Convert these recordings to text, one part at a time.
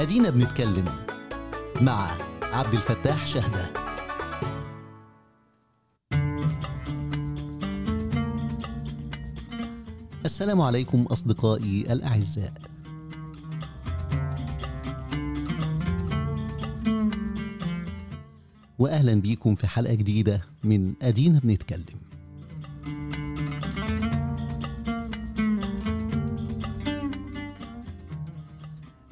أدينا بنتكلم مع عبد الفتاح شهده السلام عليكم أصدقائي الأعزاء. واهلا بيكم في حلقة جديدة من أدينا بنتكلم.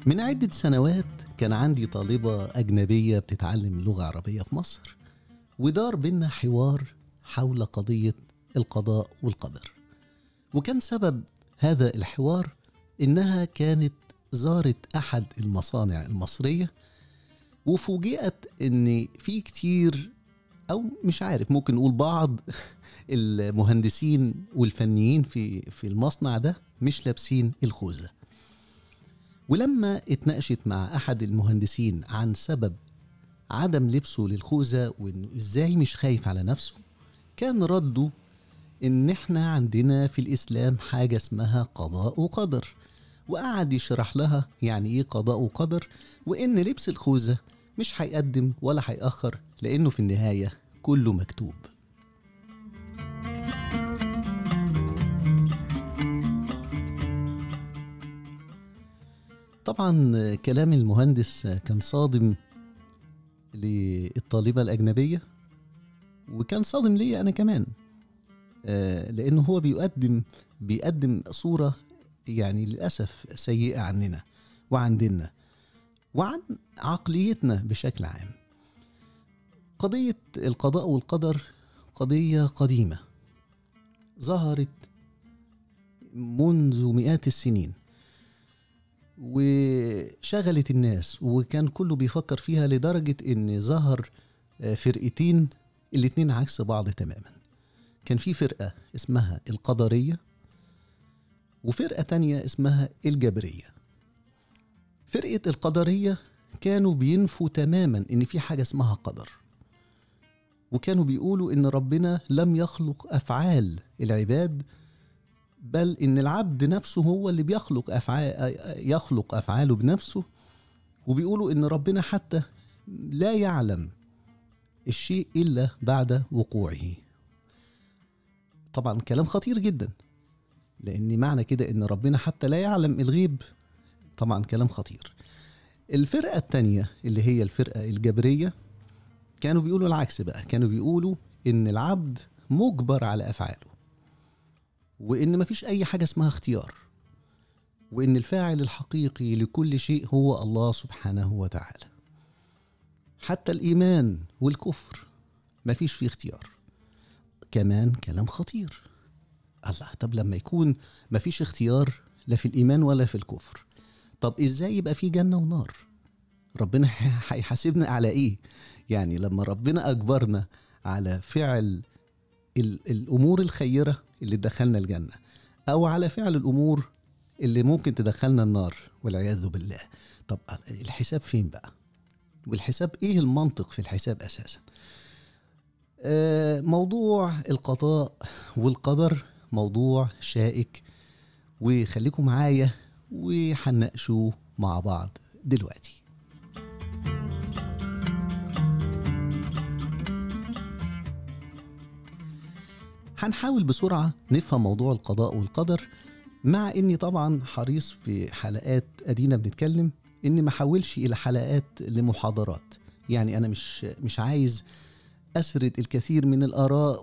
من عدة سنوات كان عندي طالبة أجنبية بتتعلم اللغة العربية في مصر ودار بينا حوار حول قضية القضاء والقدر. وكان سبب هذا الحوار إنها كانت زارت أحد المصانع المصرية وفوجئت إن في كتير أو مش عارف ممكن نقول بعض المهندسين والفنيين في في المصنع ده مش لابسين الخوذة. ولما اتناقشت مع أحد المهندسين عن سبب عدم لبسه للخوذة وإنه إزاي مش خايف على نفسه كان رده إن إحنا عندنا في الإسلام حاجة اسمها قضاء وقدر. وقعد يشرح لها يعني إيه قضاء وقدر وإن لبس الخوذة مش هيقدم ولا هيأخر لأنه في النهاية كله مكتوب. طبعا كلام المهندس كان صادم للطالبة الأجنبية وكان صادم ليا أنا كمان آه، لأنه هو بيقدم بيقدم صورة يعني للأسف سيئة عننا وعن ديننا وعن عقليتنا بشكل عام. قضية القضاء والقدر قضية قديمة ظهرت منذ مئات السنين. وشغلت الناس وكان كله بيفكر فيها لدرجة إن ظهر آه، فرقتين الاتنين عكس بعض تماما. كان في فرقة اسمها القدرية وفرقة تانية اسمها الجبرية. فرقة القدرية كانوا بينفوا تماما إن في حاجة اسمها قدر. وكانوا بيقولوا إن ربنا لم يخلق أفعال العباد بل إن العبد نفسه هو اللي بيخلق أفعال يخلق أفعاله بنفسه. وبيقولوا إن ربنا حتى لا يعلم الشيء إلا بعد وقوعه. طبعا كلام خطير جدا لأن معنى كده إن ربنا حتى لا يعلم الغيب طبعا كلام خطير. الفرقة الثانية اللي هي الفرقة الجبرية كانوا بيقولوا العكس بقى كانوا بيقولوا إن العبد مجبر على أفعاله. وإن مفيش أي حاجة اسمها اختيار وإن الفاعل الحقيقي لكل شيء هو الله سبحانه وتعالى. حتى الإيمان والكفر مفيش فيه اختيار. كمان كلام خطير. الله طب لما يكون مفيش اختيار لا في الإيمان ولا في الكفر طب إزاي يبقى في جنة ونار؟ ربنا هيحاسبنا على إيه؟ يعني لما ربنا أجبرنا على فعل الأمور الخيرة اللي تدخلنا الجنة أو على فعل الأمور اللي ممكن تدخلنا النار والعياذ بالله. طب الحساب فين بقى؟ والحساب إيه المنطق في الحساب أساسا؟ آه، موضوع القضاء والقدر موضوع شائك وخليكم معايا وهنناقشه مع بعض دلوقتي. هنحاول بسرعة نفهم موضوع القضاء والقدر مع إني طبعا حريص في حلقات أدينا بنتكلم إني ما احولش إلى حلقات لمحاضرات يعني أنا مش مش عايز أسرد الكثير من الآراء.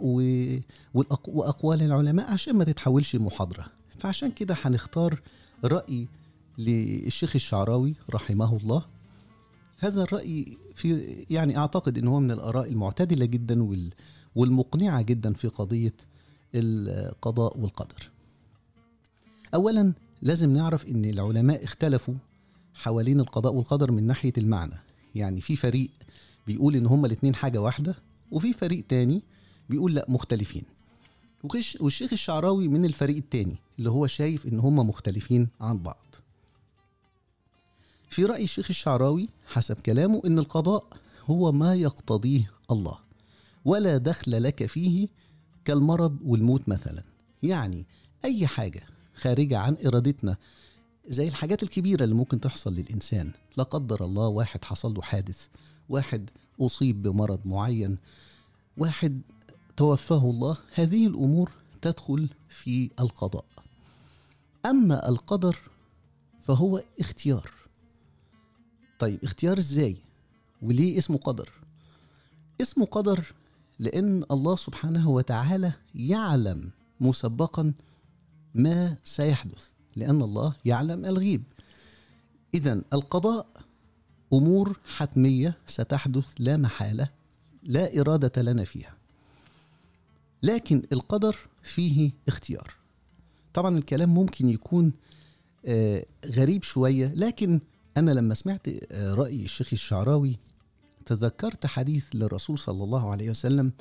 وأقوال العلماء عشان ما تتحولش محاضره فعشان كده هنختار رأي للشيخ الشعراوي رحمه الله هذا الرأي في يعني أعتقد إن هو من الآراء المعتدلة جدا وال... والمقنعة جدا في قضية القضاء والقدر. اولا لازم نعرف إن العلماء اختلفوا حوالين القضاء والقدر من ناحية المعنى. يعني في فريق بيقول إن هما الاتنين حاجة واحدة وفي فريق تاني بيقول لأ مختلفين. والشيخ الشعراوي من الفريق التاني اللي هو شايف إن هما مختلفين عن بعض. في رأي الشيخ الشعراوي حسب كلامه إن القضاء هو ما يقتضيه الله. ولا دخل لك فيه كالمرض والموت مثلا. يعني أي حاجة خارجة عن إرادتنا زي الحاجات الكبيرة اللي ممكن تحصل للإنسان. لا قدر الله واحد حصل له حادث واحد أصيب بمرض معين واحد توفاه الله. هذه الأمور تدخل في القضاء. أما القدر فهو اختيار. طيب اختيار إزاي؟ وليه اسمه قدر؟ اسمه قدر لأن الله سبحانه وتعالى يعلم مسبقا ما سيحدث لأن الله يعلم الغيب. إذا القضاء أمور حتمية ستحدث لا محالة لا إرادة لنا فيها. لكن القدر فيه اختيار. طبعا الكلام ممكن يكون آه، غريب شوية لكن أنا لما سمعت آه، رأي الشيخ الشعراوي تذكرت حديث للرسول صلى الله عليه وسلم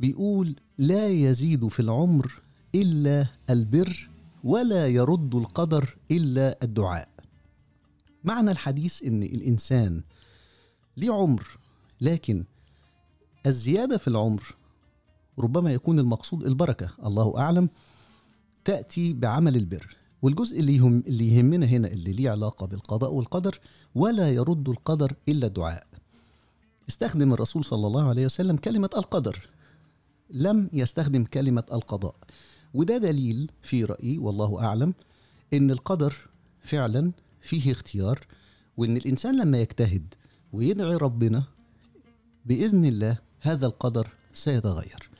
بيقول لا يزيد في العمر إلا البر ولا يرد القدر إلا الدعاء. معنى الحديث إن الإنسان ليه عمر لكن الزيادة في العمر ربما يكون المقصود البركة الله أعلم تأتي بعمل البر. والجزء اللي اللي يهمنا هنا اللي ليه علاقة بالقضاء والقدر ولا يرد القدر إلا الدعاء. استخدم الرسول صلى الله عليه وسلم كلمة القدر. لم يستخدم كلمة القضاء. وده دليل في رأيي والله أعلم إن القدر فعلا فيه اختيار وإن الإنسان لما يجتهد ويدعي ربنا بإذن الله هذا القدر سيتغير.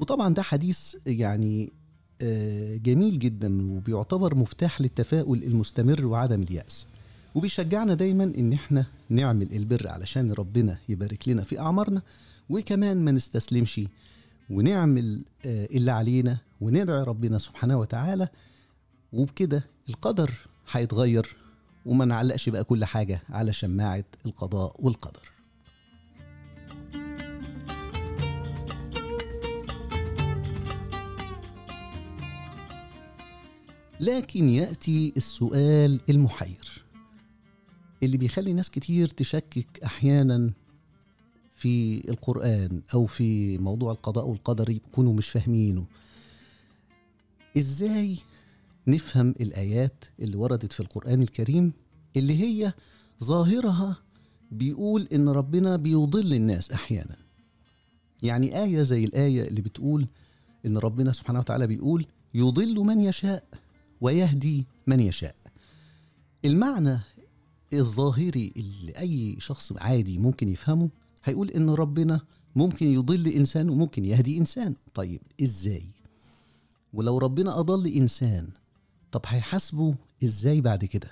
وطبعا ده حديث يعني آه، جميل جدا وبيعتبر مفتاح للتفاؤل المستمر وعدم اليأس. وبيشجعنا دايما إن إحنا نعمل البر علشان ربنا يبارك لنا في أعمارنا وكمان ما نستسلمش ونعمل آه، اللي علينا وندعي ربنا سبحانه وتعالى وبكده القدر هيتغير وما نعلقش بقى كل حاجة على شماعة القضاء والقدر. لكن يأتي السؤال المحير. اللي بيخلي ناس كتير تشكك أحيانا في القرآن أو في موضوع القضاء والقدر يكونوا مش فاهمينه. إزاي نفهم الآيات اللي وردت في القرآن الكريم اللي هي ظاهرها بيقول إن ربنا بيضل الناس أحيانا؟ يعني آية زي الآية اللي بتقول إن ربنا سبحانه وتعالى بيقول يضل من يشاء ويهدي من يشاء. المعنى الظاهري اللي أي شخص عادي ممكن يفهمه هيقول إن ربنا ممكن يضل إنسان وممكن يهدي إنسان. طيب إزاي؟ ولو ربنا أضل إنسان طب هيحاسبه إزاي بعد كده؟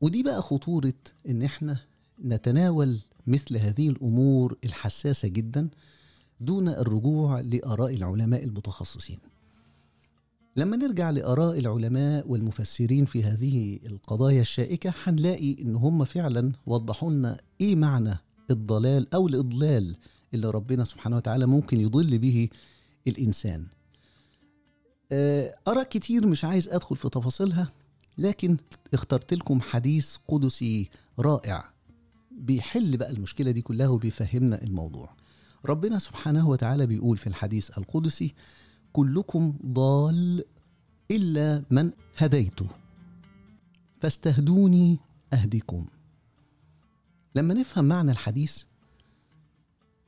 ودي بقى خطورة إن إحنا نتناول مثل هذه الأمور الحساسة جدا دون الرجوع لآراء العلماء المتخصصين. لما نرجع لآراء العلماء والمفسرين في هذه القضايا الشائكة هنلاقي إن هم فعلا وضحوا لنا إيه معنى الضلال أو الإضلال اللي ربنا سبحانه وتعالى ممكن يضل به الإنسان. آه، آراء كتير مش عايز أدخل في تفاصيلها لكن اخترت لكم حديث قدسي رائع بيحل بقى المشكلة دي كلها وبيفهمنا الموضوع. ربنا سبحانه وتعالى بيقول في الحديث القدسي كلكم ضال إلا من هديته. فاستهدوني أهدكم لما نفهم معنى الحديث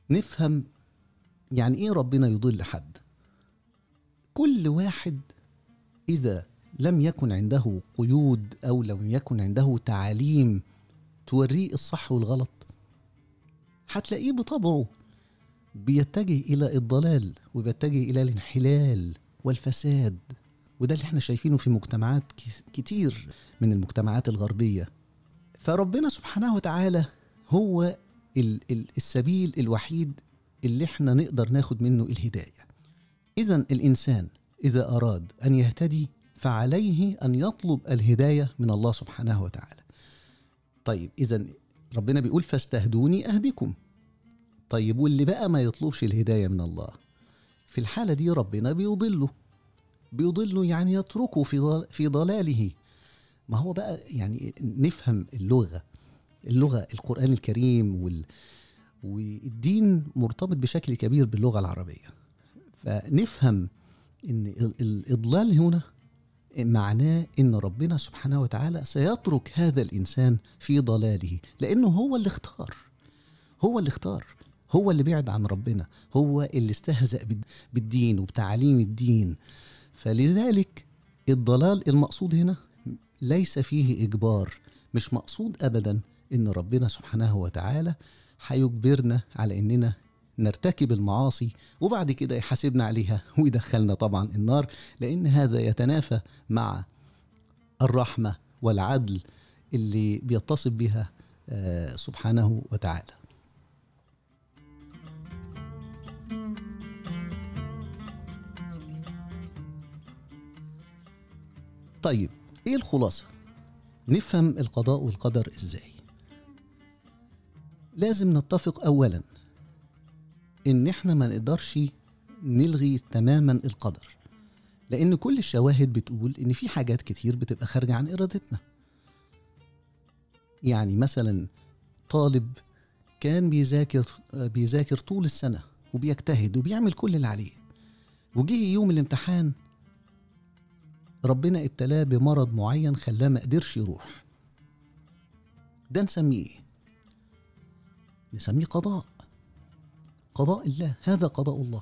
نفهم يعني إيه ربنا يضل حد. كل واحد إذا لم يكن عنده قيود أو لم يكن عنده تعاليم توريه الصح والغلط هتلاقيه بطبعه بيتجه إلى الضلال وبيتجه إلى الانحلال والفساد. وده اللي إحنا شايفينه في مجتمعات كتير من المجتمعات الغربية. فربنا سبحانه وتعالى هو ال- ال- السبيل الوحيد اللي إحنا نقدر ناخد منه الهداية. إذا الإنسان إذا أراد أن يهتدي فعليه أن يطلب الهداية من الله سبحانه وتعالى. طيب إذا ربنا بيقول فاستهدوني أهدكم طيب واللي بقى ما يطلبش الهداية من الله. في الحالة دي ربنا بيضله. بيضله يعني يتركه في في ضلاله. ما هو بقى يعني نفهم اللغة. اللغة القرآن الكريم وال والدين مرتبط بشكل كبير باللغة العربية. فنفهم إن ال- الإضلال هنا معناه إن ربنا سبحانه وتعالى سيترك هذا الإنسان في ضلاله لأنه هو اللي اختار. هو اللي اختار. هو اللي بعد عن ربنا هو اللي استهزأ بال- بالدين وبتعاليم الدين. فلذلك الضلال المقصود هنا ليس فيه إجبار مش مقصود أبدا إن ربنا سبحانه وتعالى هيجبرنا على إننا نرتكب المعاصي وبعد كده يحاسبنا عليها ويدخلنا طبعا النار لأن هذا يتنافى مع الرحمة والعدل اللي بيتصف بها آه، سبحانه وتعالى. طيب إيه الخلاصة؟ نفهم القضاء والقدر إزاي. لازم نتفق اولا إن إحنا ما نقدرش نلغي تماما القدر لأن كل الشواهد بتقول إن في حاجات كتير بتبقى خارجة عن إرادتنا. يعني مثلا طالب كان بيذاكر بيذاكر طول السنة وبيجتهد وبيعمل كل اللي عليه وجه يوم الامتحان ربنا ابتلاه بمرض معين خلاه ما قدرش يروح. ده نسميه. إيه نسميه قضاء. قضاء الله. هذا قضاء الله.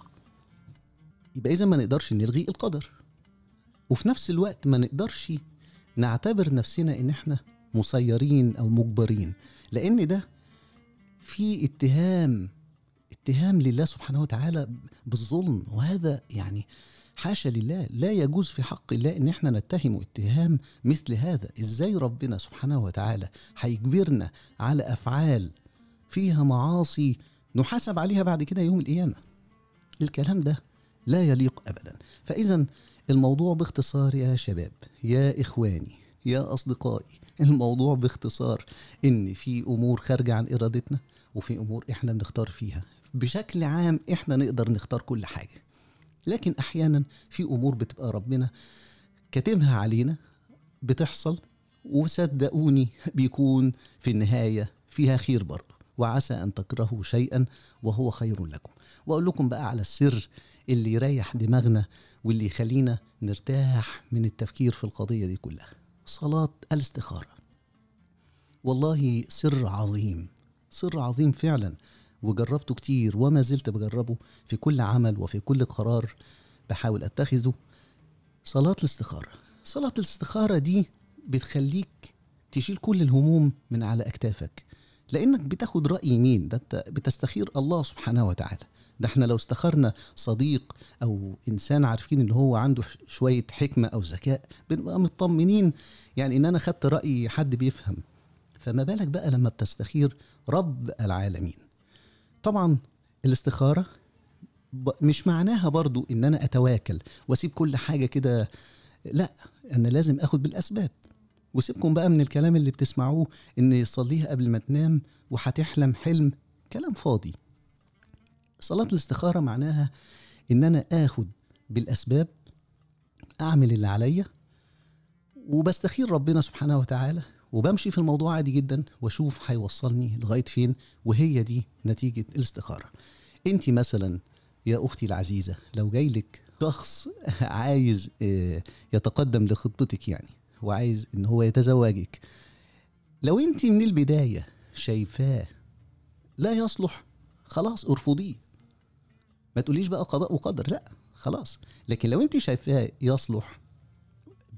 يبقى إذا ما نقدرش نلغي القدر. وفي نفس الوقت ما نقدرش نعتبر نفسنا إن إحنا مسيرين أو مجبرين. لأن ده في اتهام اتهام لله سبحانه وتعالى بالظلم. وهذا يعني حاشا لله لا يجوز في حق الله إن إحنا نتهم اتهام مثل هذا. إزاي ربنا سبحانه وتعالى هيجبرنا على أفعال فيها معاصي نحاسب عليها بعد كده يوم القيامة؟ الكلام ده لا يليق ابدا. فاذا الموضوع باختصار يا شباب يا إخواني يا أصدقائي الموضوع باختصار إن في أمور خارجة عن إرادتنا وفي أمور إحنا بنختار فيها. بشكل عام إحنا نقدر نختار كل حاجة. لكن أحيانا في أمور بتبقى ربنا كاتبها علينا بتحصل وصدقوني بيكون في النهاية فيها خير برضه وعسى أن تكرهوا شيئا وهو خير لكم. وأقول لكم بقى على السر اللي يريح دماغنا واللي يخلينا نرتاح من التفكير في القضية دي كلها. صلاة الاستخارة. والله سر عظيم سر عظيم فعلا. وجربته كتير وما زلت بجربه في كل عمل وفي كل قرار بحاول أتخذه. صلاة الاستخارة. صلاة الاستخارة دي بتخليك تشيل كل الهموم من على أكتافك لأنك بتاخد رأي مين؟ ده أنت بتستخير الله سبحانه وتعالى. ده إحنا لو استخرنا صديق أو إنسان عارفين إن هو عنده شوية حكمة أو ذكاء بنبقى مطمنين يعني إن أنا خدت رأي حد بيفهم. فما بالك بقى لما بتستخير رب العالمين. طبعا الاستخارة ب- مش معناها برضو إن أنا أتواكل وأسيب كل حاجة كده. لا أنا لازم آخد بالأسباب وسيبكم بقى من الكلام اللي بتسمعوه إن يصليها قبل ما تنام وهتحلم حلم كلام فاضي. صلاة الاستخارة معناها إن أنا آخد بالأسباب أعمل اللي عليا وبستخير ربنا سبحانه وتعالى وبمشي في الموضوع عادي جدا وأشوف هيوصلني لغاية فين وهي دي نتيجة الاستخارة. أنت مثلا يا أختي العزيزة لو جاي لك شخص عايز آه، يتقدم لخطبتك يعني وعايز إن هو يتزوجك لو أنت من البداية شايفاه لا يصلح خلاص ارفضيه. ما تقوليش بقى قضاء وقدر لا خلاص. لكن لو أنت شايفاه يصلح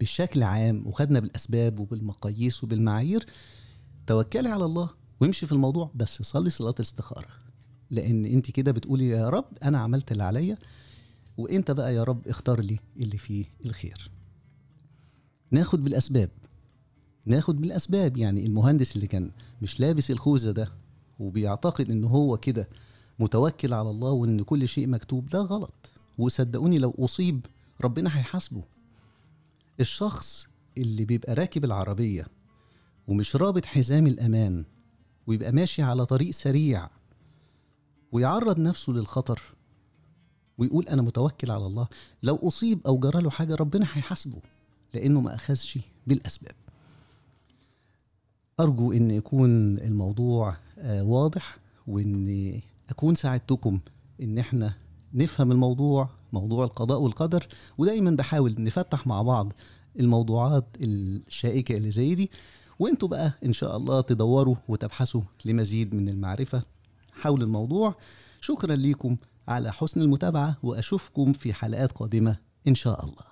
بالشكل عام وخدنا بالأسباب وبالمقاييس وبالمعايير توكلي على الله وامشي في الموضوع بس صلي صلاة الاستخارة. لأن أنت كده بتقولي يا رب أنا عملت اللي عليا وإنت بقى يا رب اختار لي اللي فيه الخير. ناخد بالأسباب. ناخد بالأسباب يعني المهندس اللي كان مش لابس الخوذة ده وبيعتقد إن هو كده متوكل على الله وإن كل شيء مكتوب ده غلط. وصدقوني لو أصيب ربنا هيحاسبه. الشخص اللي بيبقى راكب العربية ومش رابط حزام الأمان ويبقى ماشي على طريق سريع ويعرض نفسه للخطر ويقول أنا متوكل على الله لو أصيب أو جرى له حاجة ربنا هيحاسبه لأنه ما أخذش بالأسباب. أرجو أن يكون الموضوع آه، واضح وأن أكون ساعدتكم أن إحنا نفهم الموضوع موضوع القضاء والقدر ودايما بحاول نفتح مع بعض الموضوعات الشائكة اللي زي دي. وانتوا بقى إن شاء الله تدوروا وتبحثوا لمزيد من المعرفة حول الموضوع. شكرا لكم على حسن المتابعة وأشوفكم في حلقات قادمة إن شاء الله.